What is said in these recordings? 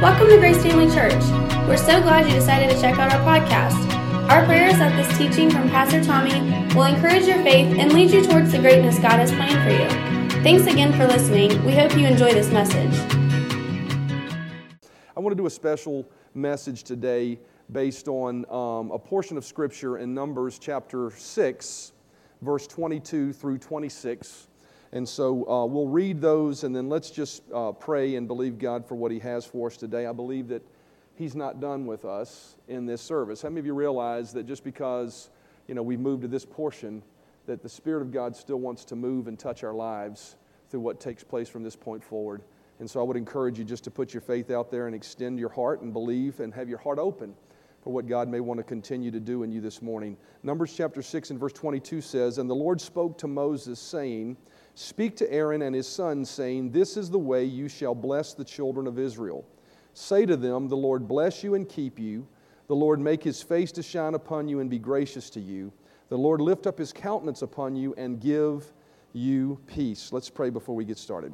Welcome to Grace Family Church. We're so glad you decided to check out our podcast. Our prayer is that this teaching from Pastor Tommy will encourage your faith and lead you towards the greatness God has planned for you. Thanks again for listening. We hope you enjoy this message. I want to do a special message today based on um, a portion of Scripture in Numbers chapter 6, verse 22 through 26. And so uh, we'll read those and then let's just uh, pray and believe God for what He has for us today. I believe that He's not done with us in this service. How many of you realize that just because you know, we've moved to this portion, that the Spirit of God still wants to move and touch our lives through what takes place from this point forward? And so I would encourage you just to put your faith out there and extend your heart and believe and have your heart open for what God may want to continue to do in you this morning. Numbers chapter 6 and verse 22 says, And the Lord spoke to Moses, saying, Speak to Aaron and his sons, saying, This is the way you shall bless the children of Israel. Say to them, The Lord bless you and keep you. The Lord make his face to shine upon you and be gracious to you. The Lord lift up his countenance upon you and give you peace. Let's pray before we get started.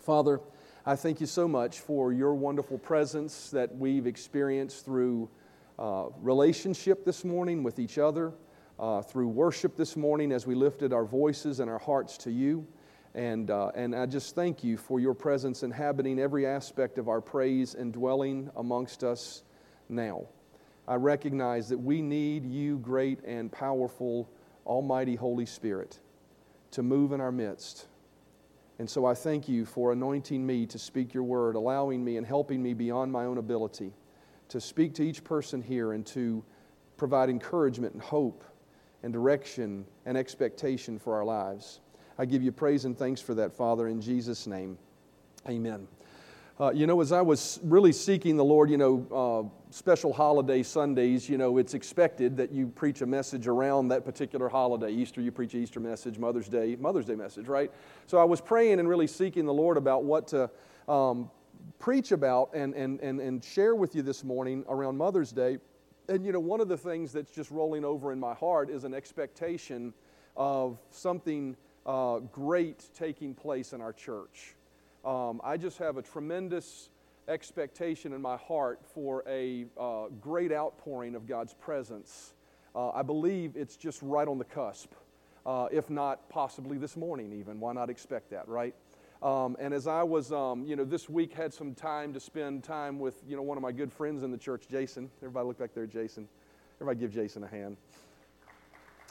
Father, I thank you so much for your wonderful presence that we've experienced through uh, relationship this morning with each other uh, through worship this morning as we lifted our voices and our hearts to you. And, uh, and I just thank you for your presence inhabiting every aspect of our praise and dwelling amongst us now. I recognize that we need you, great and powerful, almighty Holy Spirit, to move in our midst. And so I thank you for anointing me to speak your word, allowing me and helping me beyond my own ability to speak to each person here and to provide encouragement and hope and direction and expectation for our lives. I give you praise and thanks for that, Father, in Jesus' name. Amen. Uh, you know, as I was really seeking the Lord, you know, uh, special holiday Sundays, you know, it's expected that you preach a message around that particular holiday. Easter, you preach Easter message, Mother's Day, Mother's Day message, right? So I was praying and really seeking the Lord about what to um, preach about and, and, and, and share with you this morning around Mother's Day. And you know, one of the things that's just rolling over in my heart is an expectation of something uh, great taking place in our church. Um, I just have a tremendous expectation in my heart for a uh, great outpouring of God's presence. Uh, I believe it's just right on the cusp, uh, if not possibly this morning, even. Why not expect that, right? Um, and as I was, um, you know, this week had some time to spend time with, you know, one of my good friends in the church, Jason. Everybody look back there, Jason. Everybody give Jason a hand.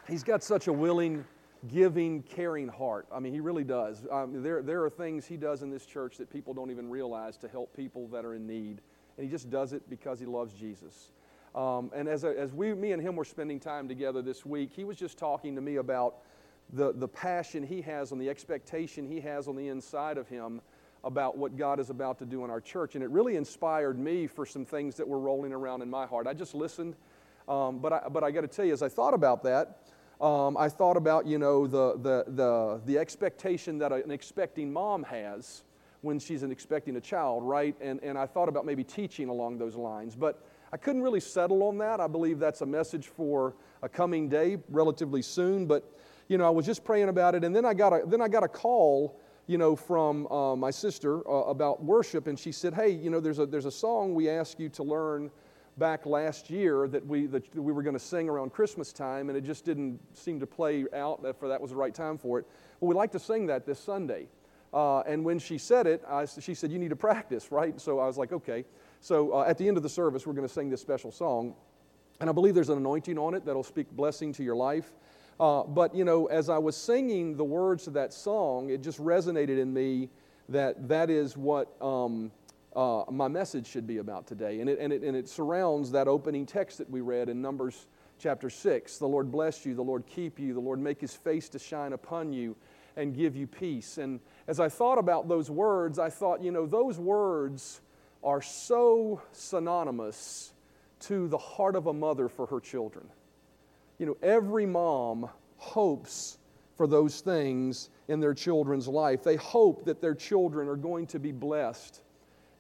He's got such a willing, giving, caring heart. I mean, he really does. Um, there, there are things he does in this church that people don't even realize to help people that are in need. And he just does it because he loves Jesus. Um, and as, a, as we, me and him were spending time together this week, he was just talking to me about the, the passion he has and the expectation he has on the inside of him about what God is about to do in our church. And it really inspired me for some things that were rolling around in my heart. I just listened, um, but I, but I got to tell you, as I thought about that, um, I thought about, you know, the, the, the, the expectation that an expecting mom has when she's expecting a child, right? And, and I thought about maybe teaching along those lines. But I couldn't really settle on that. I believe that's a message for a coming day relatively soon. But you know, I was just praying about it, and then I got a, then I got a call, you know, from uh, my sister uh, about worship, and she said, hey, you know, there's a, there's a song we asked you to learn back last year that we, that we were going to sing around Christmas time, and it just didn't seem to play out for that was the right time for it. Well, we'd like to sing that this Sunday. Uh, and when she said it, I, she said, You need to practice, right? So I was like, Okay. So uh, at the end of the service, we're going to sing this special song. And I believe there's an anointing on it that'll speak blessing to your life. Uh, but, you know, as I was singing the words to that song, it just resonated in me that that is what um, uh, my message should be about today. And it, and, it, and it surrounds that opening text that we read in Numbers chapter 6. The Lord bless you, the Lord keep you, the Lord make his face to shine upon you and give you peace. And as I thought about those words, I thought, you know, those words are so synonymous to the heart of a mother for her children you know, every mom hopes for those things in their children's life. They hope that their children are going to be blessed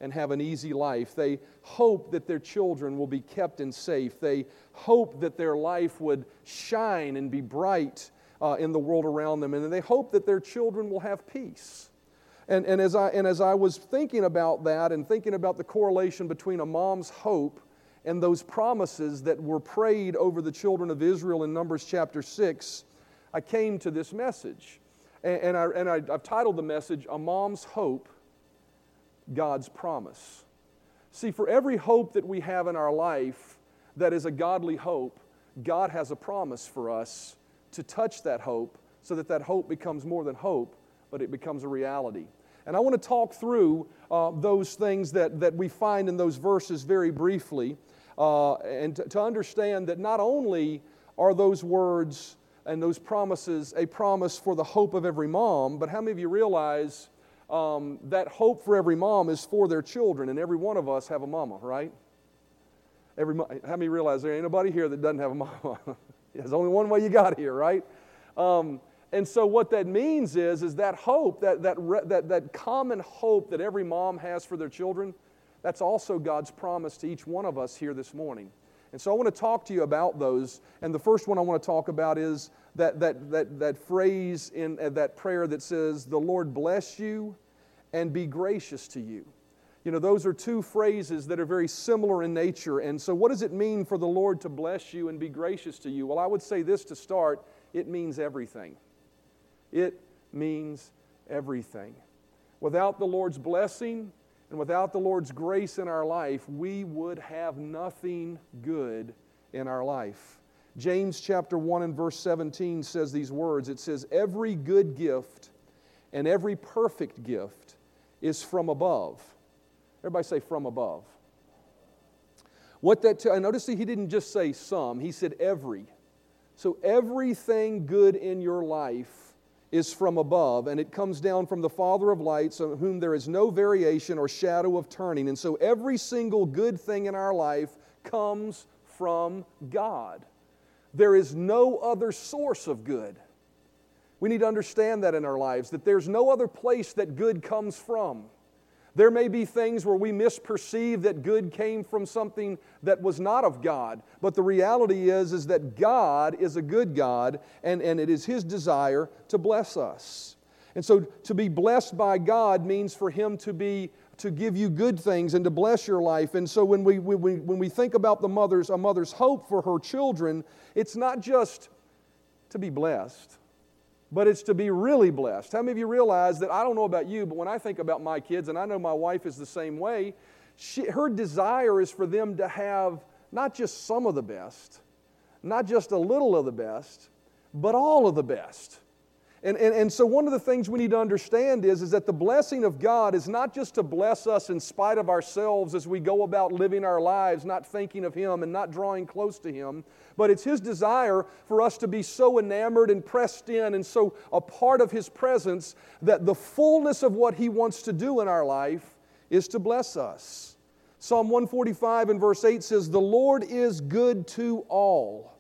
and have an easy life. They hope that their children will be kept and safe. They hope that their life would shine and be bright uh, in the world around them. And they hope that their children will have peace. And, and, as I, and as I was thinking about that and thinking about the correlation between a mom's hope and those promises that were prayed over the children of Israel in Numbers chapter 6, I came to this message. And, and, I, and I, I've titled the message, A Mom's Hope, God's Promise. See, for every hope that we have in our life that is a godly hope, God has a promise for us to touch that hope so that that hope becomes more than hope, but it becomes a reality. And I want to talk through uh, those things that, that we find in those verses very briefly uh, and to, to understand that not only are those words and those promises a promise for the hope of every mom, but how many of you realize um, that hope for every mom is for their children, and every one of us have a mama, right? Every, how many realize there ain't nobody here that doesn't have a mama? There's only one way you got here, right? Um, and so what that means is, is that hope, that, that, that, that common hope that every mom has for their children, that's also God's promise to each one of us here this morning. And so I want to talk to you about those. And the first one I want to talk about is that, that, that, that phrase in uh, that prayer that says, The Lord bless you and be gracious to you. You know, those are two phrases that are very similar in nature. And so, what does it mean for the Lord to bless you and be gracious to you? Well, I would say this to start it means everything. It means everything. Without the Lord's blessing, and without the Lord's grace in our life, we would have nothing good in our life. James chapter 1 and verse 17 says these words It says, Every good gift and every perfect gift is from above. Everybody say, from above. What that, t- I noticed he didn't just say some, he said every. So everything good in your life is from above, and it comes down from the Father of lights, of whom there is no variation or shadow of turning. And so every single good thing in our life comes from God. There is no other source of good. We need to understand that in our lives, that there's no other place that good comes from. There may be things where we misperceive that good came from something that was not of God. But the reality is, is that God is a good God, and, and it is His desire to bless us. And so to be blessed by God means for Him to be to give you good things and to bless your life. And so when we, when we, when we think about the mother's, a mother's hope for her children, it's not just to be blessed but it's to be really blessed. How many of you realize that I don't know about you, but when I think about my kids, and I know my wife is the same way, she, her desire is for them to have not just some of the best, not just a little of the best, but all of the best. And, and, and so, one of the things we need to understand is, is that the blessing of God is not just to bless us in spite of ourselves as we go about living our lives, not thinking of Him and not drawing close to Him, but it's His desire for us to be so enamored and pressed in and so a part of His presence that the fullness of what He wants to do in our life is to bless us. Psalm 145 and verse 8 says, The Lord is good to all,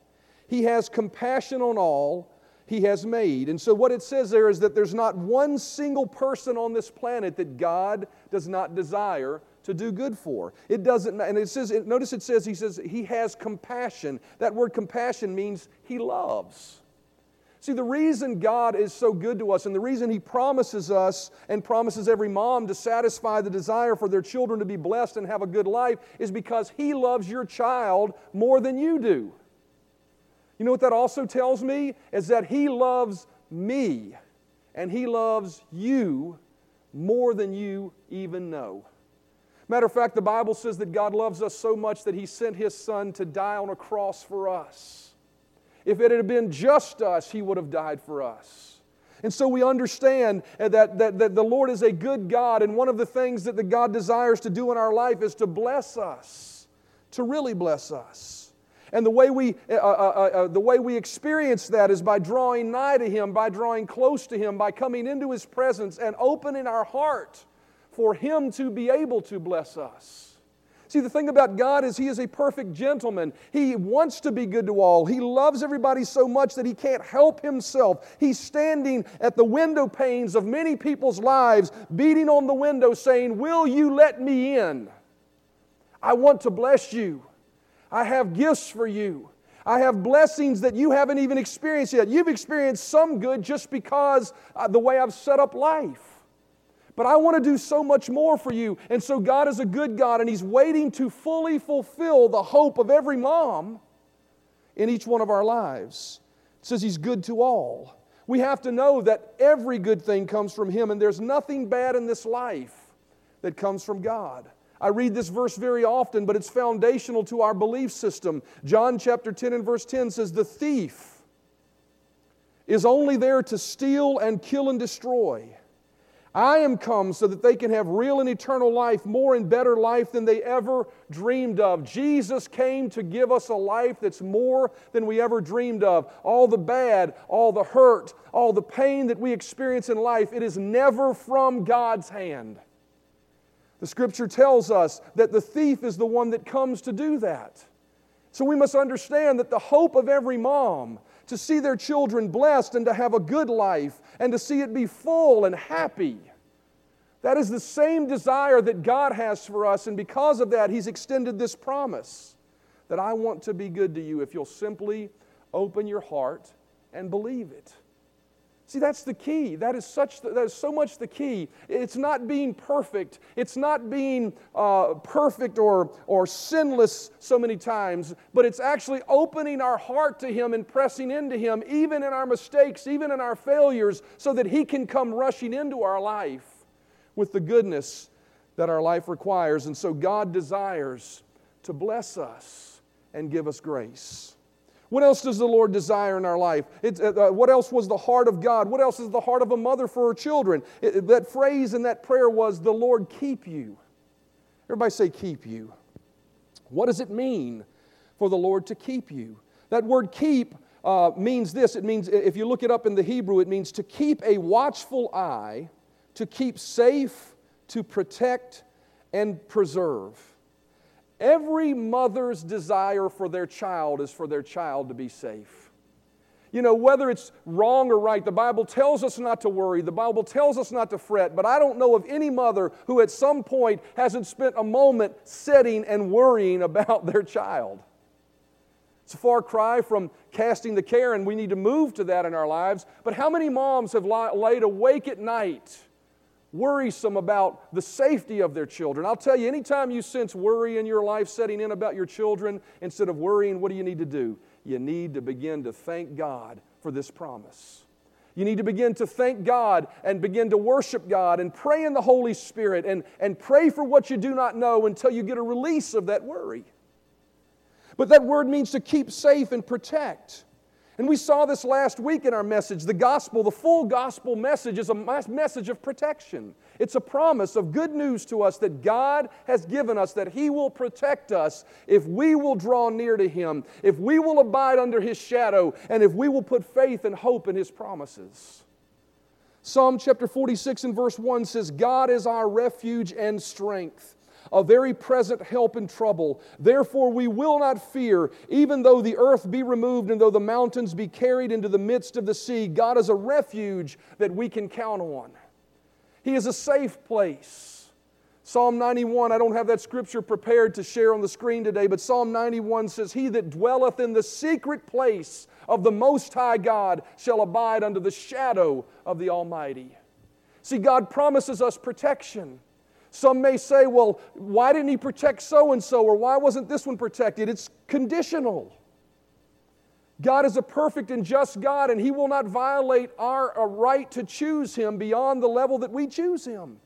He has compassion on all he has made. And so, what it says there is that there's not one single person on this planet that God does not desire to do good for. It doesn't, and it says, notice it says, He says, He has compassion. That word compassion means He loves. See, the reason God is so good to us and the reason He promises us and promises every mom to satisfy the desire for their children to be blessed and have a good life is because He loves your child more than you do. You know what that also tells me? Is that He loves me and He loves you more than you even know. Matter of fact, the Bible says that God loves us so much that He sent His Son to die on a cross for us. If it had been just us, He would have died for us. And so we understand that, that, that the Lord is a good God, and one of the things that the God desires to do in our life is to bless us, to really bless us. And the way, we, uh uh, uh, uh, the way we experience that is by drawing nigh to Him, by drawing close to Him, by coming into His presence and opening our heart for Him to be able to bless us. See, the thing about God is He is a perfect gentleman. He wants to be good to all. He loves everybody so much that He can't help Himself. He's standing at the window panes of many people's lives, beating on the window, saying, Will you let me in? I want to bless you. I have gifts for you. I have blessings that you haven't even experienced yet. You've experienced some good just because uh, the way I've set up life. but I want to do so much more for you. And so God is a good God, and He's waiting to fully fulfill the hope of every mom in each one of our lives. It says He's good to all. We have to know that every good thing comes from Him, and there's nothing bad in this life that comes from God. I read this verse very often, but it's foundational to our belief system. John chapter 10 and verse 10 says, The thief is only there to steal and kill and destroy. I am come so that they can have real and eternal life, more and better life than they ever dreamed of. Jesus came to give us a life that's more than we ever dreamed of. All the bad, all the hurt, all the pain that we experience in life, it is never from God's hand. The scripture tells us that the thief is the one that comes to do that. So we must understand that the hope of every mom to see their children blessed and to have a good life and to see it be full and happy. That is the same desire that God has for us, and because of that, He's extended this promise that I want to be good to you if you'll simply open your heart and believe it. See, that's the key. That is, such, that is so much the key. It's not being perfect. It's not being uh, perfect or, or sinless so many times, but it's actually opening our heart to Him and pressing into Him, even in our mistakes, even in our failures, so that He can come rushing into our life with the goodness that our life requires. And so God desires to bless us and give us grace. What else does the Lord desire in our life? Uh, uh, what else was the heart of God? What else is the heart of a mother for her children? It, that phrase in that prayer was, The Lord keep you. Everybody say, keep you. What does it mean for the Lord to keep you? That word keep uh, means this it means, if you look it up in the Hebrew, it means to keep a watchful eye, to keep safe, to protect, and preserve. Every mother's desire for their child is for their child to be safe. You know, whether it's wrong or right, the Bible tells us not to worry, the Bible tells us not to fret, but I don't know of any mother who at some point hasn't spent a moment sitting and worrying about their child. It's a far cry from casting the care, and we need to move to that in our lives. But how many moms have laid awake at night? Worrisome about the safety of their children. I'll tell you, anytime you sense worry in your life setting in about your children, instead of worrying, what do you need to do? You need to begin to thank God for this promise. You need to begin to thank God and begin to worship God and pray in the Holy Spirit and, and pray for what you do not know until you get a release of that worry. But that word means to keep safe and protect. And we saw this last week in our message. The gospel, the full gospel message, is a message of protection. It's a promise of good news to us that God has given us, that He will protect us if we will draw near to Him, if we will abide under His shadow, and if we will put faith and hope in His promises. Psalm chapter 46 and verse 1 says, God is our refuge and strength a very present help in trouble. Therefore, we will not fear, even though the earth be removed and though the mountains be carried into the midst of the sea. God is a refuge that we can count on, He is a safe place. Psalm 91, I don't have that scripture prepared to share on the screen today, but Psalm 91 says, He that dwelleth in the secret place of the Most High God shall abide under the shadow of the Almighty. See, God promises us protection. Some may say, well, why didn't he protect so and so, or why wasn't this one protected? It's conditional. God is a perfect and just God, and He will not violate our right to choose Him beyond the level that we choose Him.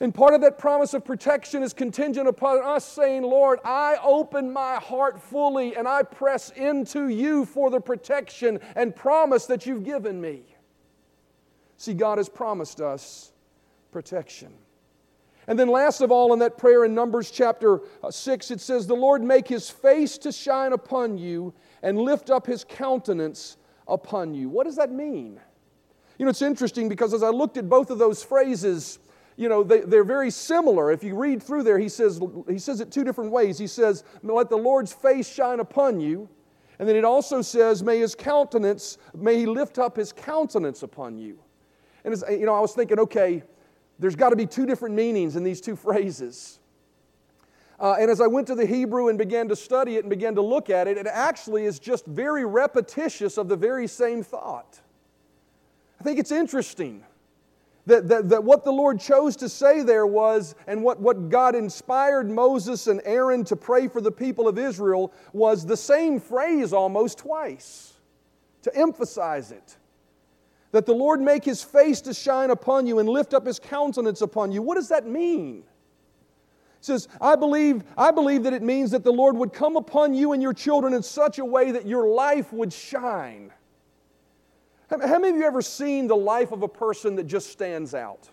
And part of that promise of protection is contingent upon us saying, Lord, I open my heart fully and I press into you for the protection and promise that you've given me. See, God has promised us protection. And then, last of all, in that prayer in Numbers chapter uh, 6, it says, The Lord make his face to shine upon you and lift up his countenance upon you. What does that mean? You know, it's interesting because as I looked at both of those phrases, you know, they, are very similar. If you read through there, he says, he says it two different ways. He says, Let the Lord's face shine upon you. And then it also says, May his countenance, may he lift up his countenance upon you. And, as, you know, I was thinking, okay, there's got to be two different meanings in these two phrases. Uh, and as I went to the Hebrew and began to study it and began to look at it, it actually is just very repetitious of the very same thought. I think it's interesting That, that, that what the Lord chose to say there was, and what, what God inspired Moses and Aaron to pray for the people of Israel was the same phrase almost twice to emphasize it. That the Lord make his face to shine upon you and lift up his countenance upon you. What does that mean? It says, I believe, I believe that it means that the Lord would come upon you and your children in such a way that your life would shine. How many of you ever seen the life of a person that just stands out?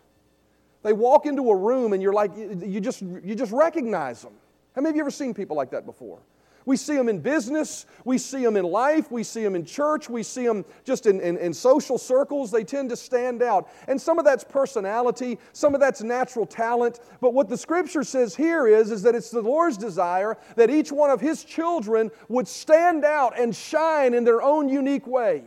They walk into a room and you're like, you just, you just recognize them. How many of you ever seen people like that before? We see them in business, we see them in life, we see them in church, we see them just in, in, in, social circles. They tend to stand out. And some of that's personality, some of that's natural talent. But what the scripture says here is, is that it's the Lord's desire that each one of His children would stand out and shine in their own unique way.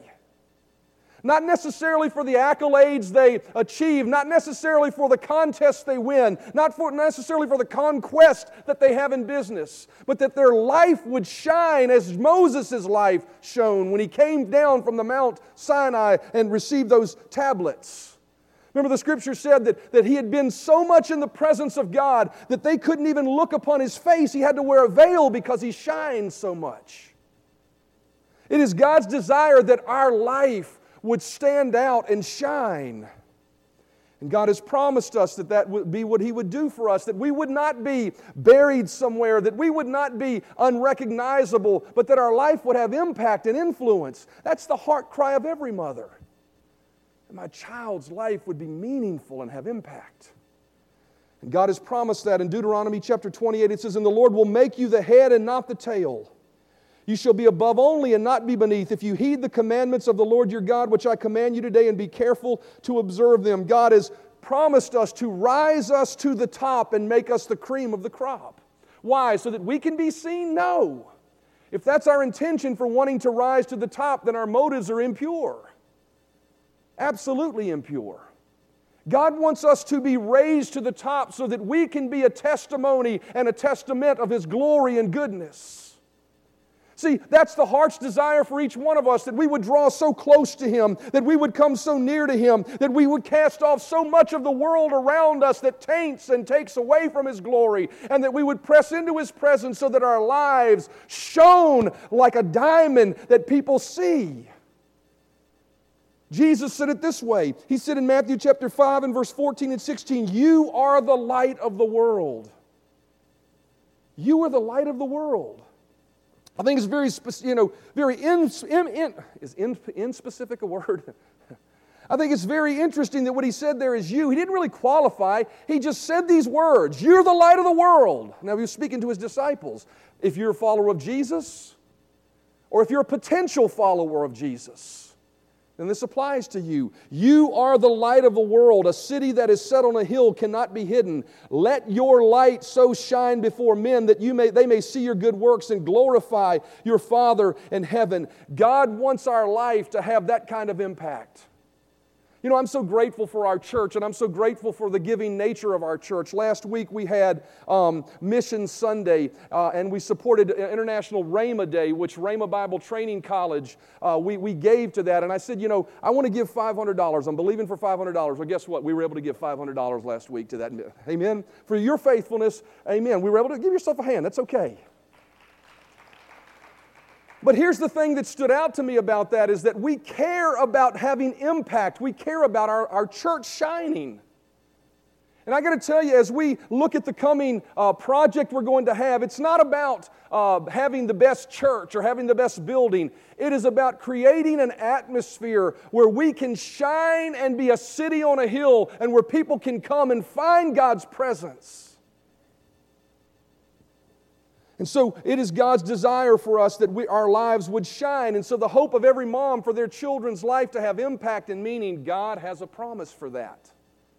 Not necessarily for the accolades they achieve, not necessarily for the contests they win, not for necessarily for the conquest that they have in business, but that their life would shine as Moses' life shone when he came down from the Mount Sinai and received those tablets. Remember, the scripture said that, that he had been so much in the presence of God that they couldn't even look upon his face. He had to wear a veil because he shined so much. It is God's desire that our life would stand out and shine. And God has promised us that that would be what He would do for us, that we would not be buried somewhere, that we would not be unrecognizable, but that our life would have impact and influence. That's the heart cry of every mother. That my child's life would be meaningful and have impact. And God has promised that in Deuteronomy chapter 28. It says, And the Lord will make you the head and not the tail you shall be above only and not be beneath if you heed the commandments of the Lord your God, which I command you today, and be careful to observe them. God has promised us to rise us to the top and make us the cream of the crop. Why? So that we can be seen? No. If that's our intention for wanting to rise to the top, then our motives are impure. Absolutely impure. God wants us to be raised to the top so that we can be a testimony and a testament of His glory and goodness. See, that's the heart's desire for each one of us that we would draw so close to Him, that we would come so near to Him, that we would cast off so much of the world around us that taints and takes away from His glory, and that we would press into His presence so that our lives shone like a diamond that people see. Jesus said it this way. He said in Matthew chapter 5 and verse 14 and 16, You are the light of the world. You are the light of the world. I think it's very, you know, very in, in, in is in, in specific a word? I think it's very interesting that what he said there is you. He didn't really qualify. He just said these words You're the light of the world. Now, he was speaking to his disciples. If you're a follower of Jesus, or if you're a potential follower of Jesus, and this applies to you. You are the light of the world. A city that is set on a hill cannot be hidden. Let your light so shine before men that you may, they may see your good works and glorify your Father in heaven. God wants our life to have that kind of impact. You know, I'm so grateful for our church and I'm so grateful for the giving nature of our church. Last week we had um, Mission Sunday uh, and we supported International Rhema Day, which Rhema Bible Training College, uh, we, we gave to that. And I said, you know, I want to give $500. I'm believing for $500. Well, guess what? We were able to give $500 last week to that. Amen. For your faithfulness, amen. We were able to give yourself a hand. That's okay. But here's the thing that stood out to me about that is that we care about having impact. We care about our, our church shining. And I got to tell you, as we look at the coming uh, project we're going to have, it's not about uh, having the best church or having the best building. It is about creating an atmosphere where we can shine and be a city on a hill and where people can come and find God's presence. And so it is God's desire for us that we, our lives would shine. And so the hope of every mom for their children's life to have impact and meaning, God has a promise for that.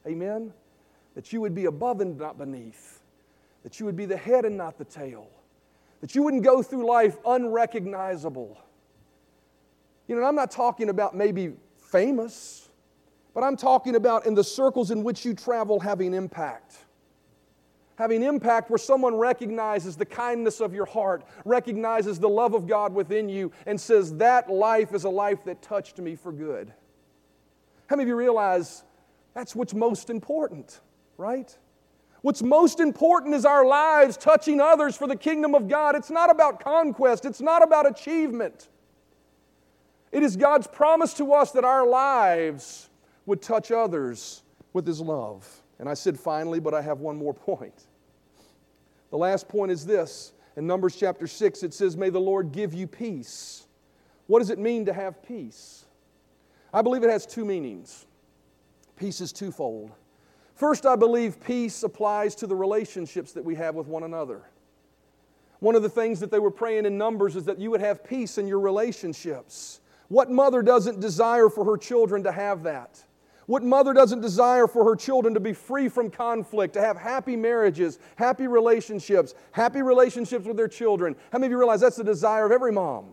Amen? That you would be above and not beneath, that you would be the head and not the tail, that you wouldn't go through life unrecognizable. You know, I'm not talking about maybe famous, but I'm talking about in the circles in which you travel having impact having impact where someone recognizes the kindness of your heart, recognizes the love of God within you, and says, That life is a life that touched me for good. How many of you realize That's what's most important, right? What's most important is our lives touching others for the kingdom of God. It's not about conquest, it's not about achievement. It is God's promise to us that our lives would touch others with His love. And I said finally, but I have one more point. The last point is this. In Numbers chapter 6, it says, May the Lord give you peace. What does it mean to have peace? I believe it has two meanings. Peace is twofold. First, I believe peace applies to the relationships that we have with one another. One of the things that they were praying in Numbers is that you would have peace in your relationships. What mother doesn't desire for her children to have that? What mother doesn't desire for her children to be free from conflict, to have happy marriages, happy relationships, happy relationships with their children? How many of you realize that's the desire of every mom,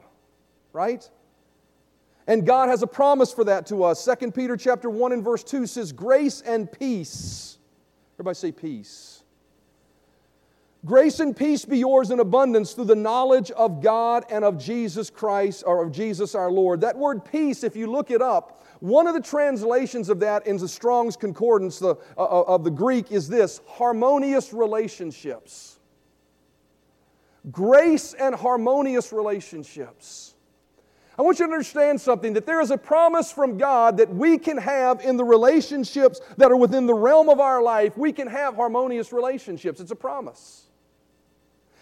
right? And God has a promise for that to us. 2 Peter chapter 1 and verse 2 says, Grace and peace. Everybody say peace. Grace and peace be yours in abundance through the knowledge of God and of Jesus Christ, or of Jesus our Lord. That word peace, if you look it up, one of the translations of that in the Strong's Concordance the, uh, uh of the Greek is this harmonious relationships. Grace and harmonious relationships. I want you to understand something that there is a promise from God that we can have in the relationships that are within the realm of our life. We can have harmonious relationships. It's a promise.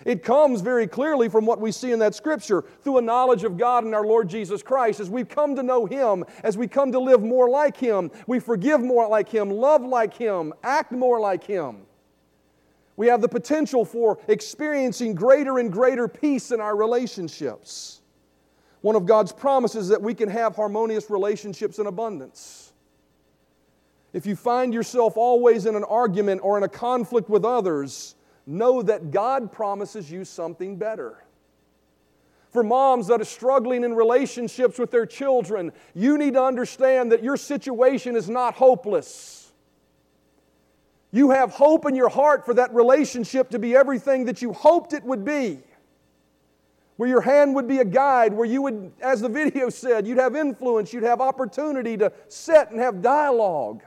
It comes very clearly from what we see in that scripture through a knowledge of God and our Lord Jesus Christ. As we come to know Him, as we come to live more like Him, we forgive more like Him, love like Him, act more like Him. We have the potential for experiencing greater and greater peace in our relationships. One of God's promises is that we can have harmonious relationships in abundance. If you find yourself always in an argument or in a conflict with others, know that God promises you something better. For moms that are struggling in relationships with their children, you need to understand that your situation is not hopeless. You have hope in your heart for that relationship to be everything that you hoped it would be where your hand would be a guide, where you would, as the video said, you'd have influence, you'd have opportunity to sit and have dialogue.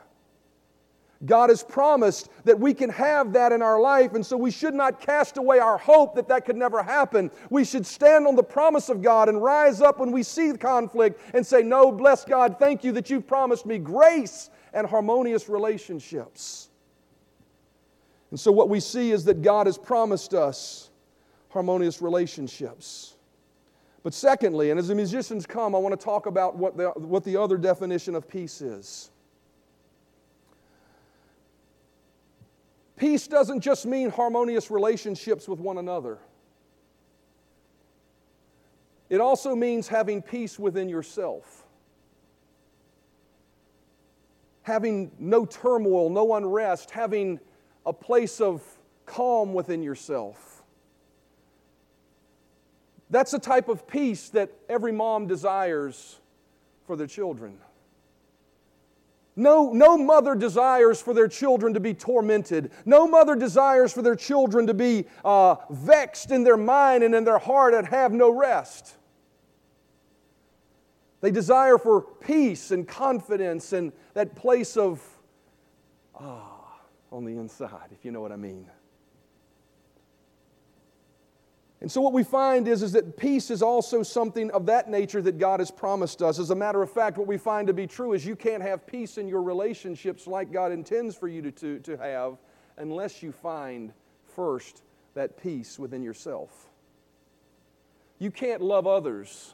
God has promised that we can have that in our life, and so we should not cast away our hope that that could never happen. We should stand on the promise of God and rise up when we see conflict and say, No, bless God, thank you that you've promised me grace and harmonious relationships. And so, what we see is that God has promised us harmonious relationships. But secondly, and as the musicians come, I want to talk about what the, what the other definition of peace is. Peace doesn't just mean harmonious relationships with one another. It also means having peace within yourself. Having no turmoil, no unrest, having a place of calm within yourself. That's the type of peace that every mom desires for their children. No, no mother desires for their children to be tormented. No mother desires for their children to be uh, vexed in their mind and in their heart and have no rest. They desire for peace and confidence and that place of ah on the inside, if you know what I mean. And so, what we find is, is that peace is also something of that nature that God has promised us. As a matter of fact, what we find to be true is you can't have peace in your relationships like God intends for you to, to, to have unless you find first that peace within yourself. You can't love others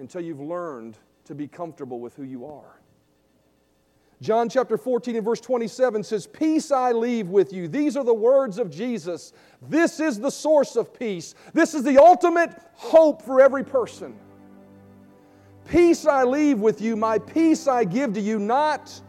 until you've learned to be comfortable with who you are. John chapter 14 and verse 27 says, Peace I leave with you. These are the words of Jesus. This is the source of peace. This is the ultimate hope for every person. Peace I leave with you, my peace I give to you, not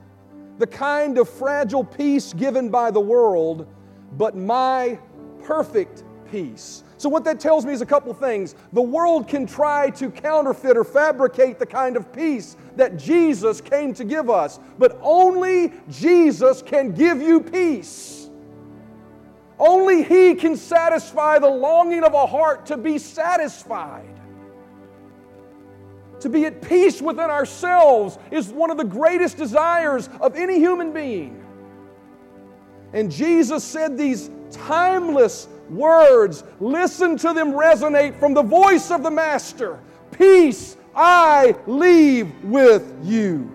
the kind of fragile peace given by the world, but my perfect peace. So, what that tells me is a couple things. The world can try to counterfeit or fabricate the kind of peace that Jesus came to give us, but only Jesus can give you peace. Only He can satisfy the longing of a heart to be satisfied. To be at peace within ourselves is one of the greatest desires of any human being. And Jesus said these timeless words. Listen to them resonate from the voice of the Master. Peace I leave with you.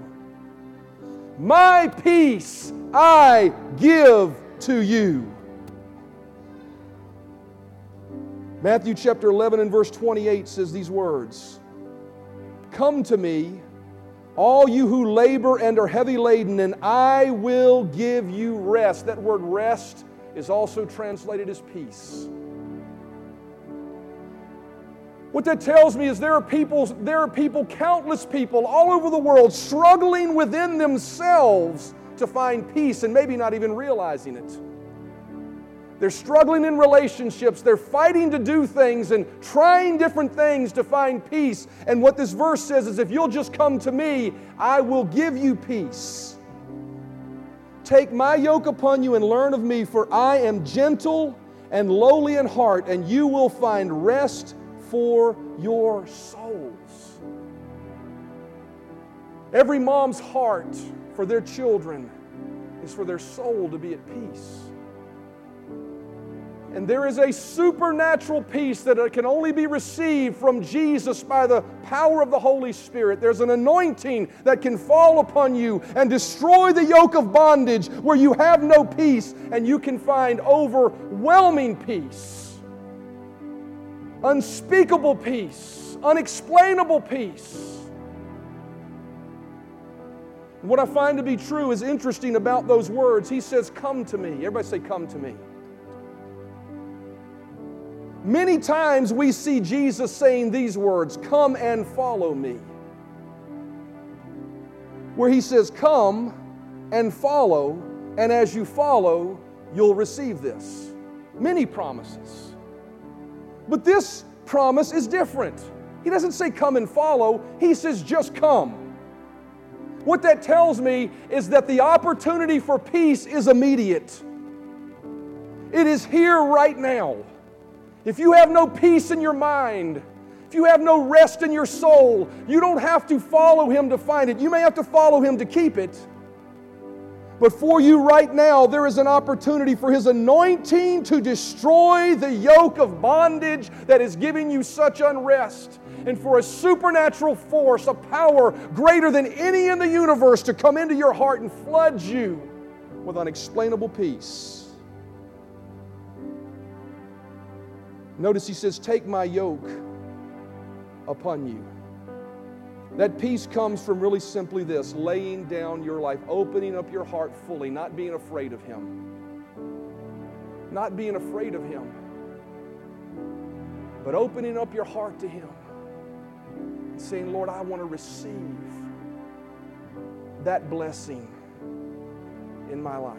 My peace I give to you. Matthew chapter 11 and verse 28 says these words Come to me, all you who labor and are heavy laden, and I will give you rest. That word rest is also translated as peace. What that tells me is there are people, there are people, countless people all over the world struggling within themselves to find peace and maybe not even realizing it. They're struggling in relationships. They're fighting to do things and trying different things to find peace. And what this verse says is if you'll just come to me, I will give you peace. Take my yoke upon you and learn of me, for I am gentle and lowly in heart, and you will find rest for your souls. Every mom's heart for their children is for their soul to be at peace. And there is a supernatural peace that can only be received from Jesus by the power of the Holy Spirit. There's an anointing that can fall upon you and destroy the yoke of bondage where you have no peace and you can find overwhelming peace, unspeakable peace, unexplainable peace. What I find to be true is interesting about those words. He says, Come to me. Everybody say, Come to me. Many times we see Jesus saying these words, Come and follow me. Where he says, Come and follow, and as you follow, you'll receive this. Many promises. But this promise is different. He doesn't say, Come and follow, he says, Just come. What that tells me is that the opportunity for peace is immediate. It is here right now. If you have no peace in your mind, if you have no rest in your soul, you don't have to follow Him to find it. You may have to follow Him to keep it. But for you right now, there is an opportunity for His anointing to destroy the yoke of bondage that is giving you such unrest, and for a supernatural force, a power greater than any in the universe to come into your heart and flood you with unexplainable peace. Notice he says, Take my yoke upon you. That peace comes from really simply this laying down your life, opening up your heart fully, not being afraid of Him. Not being afraid of Him, but opening up your heart to Him and saying, Lord, I want to receive that blessing in my life.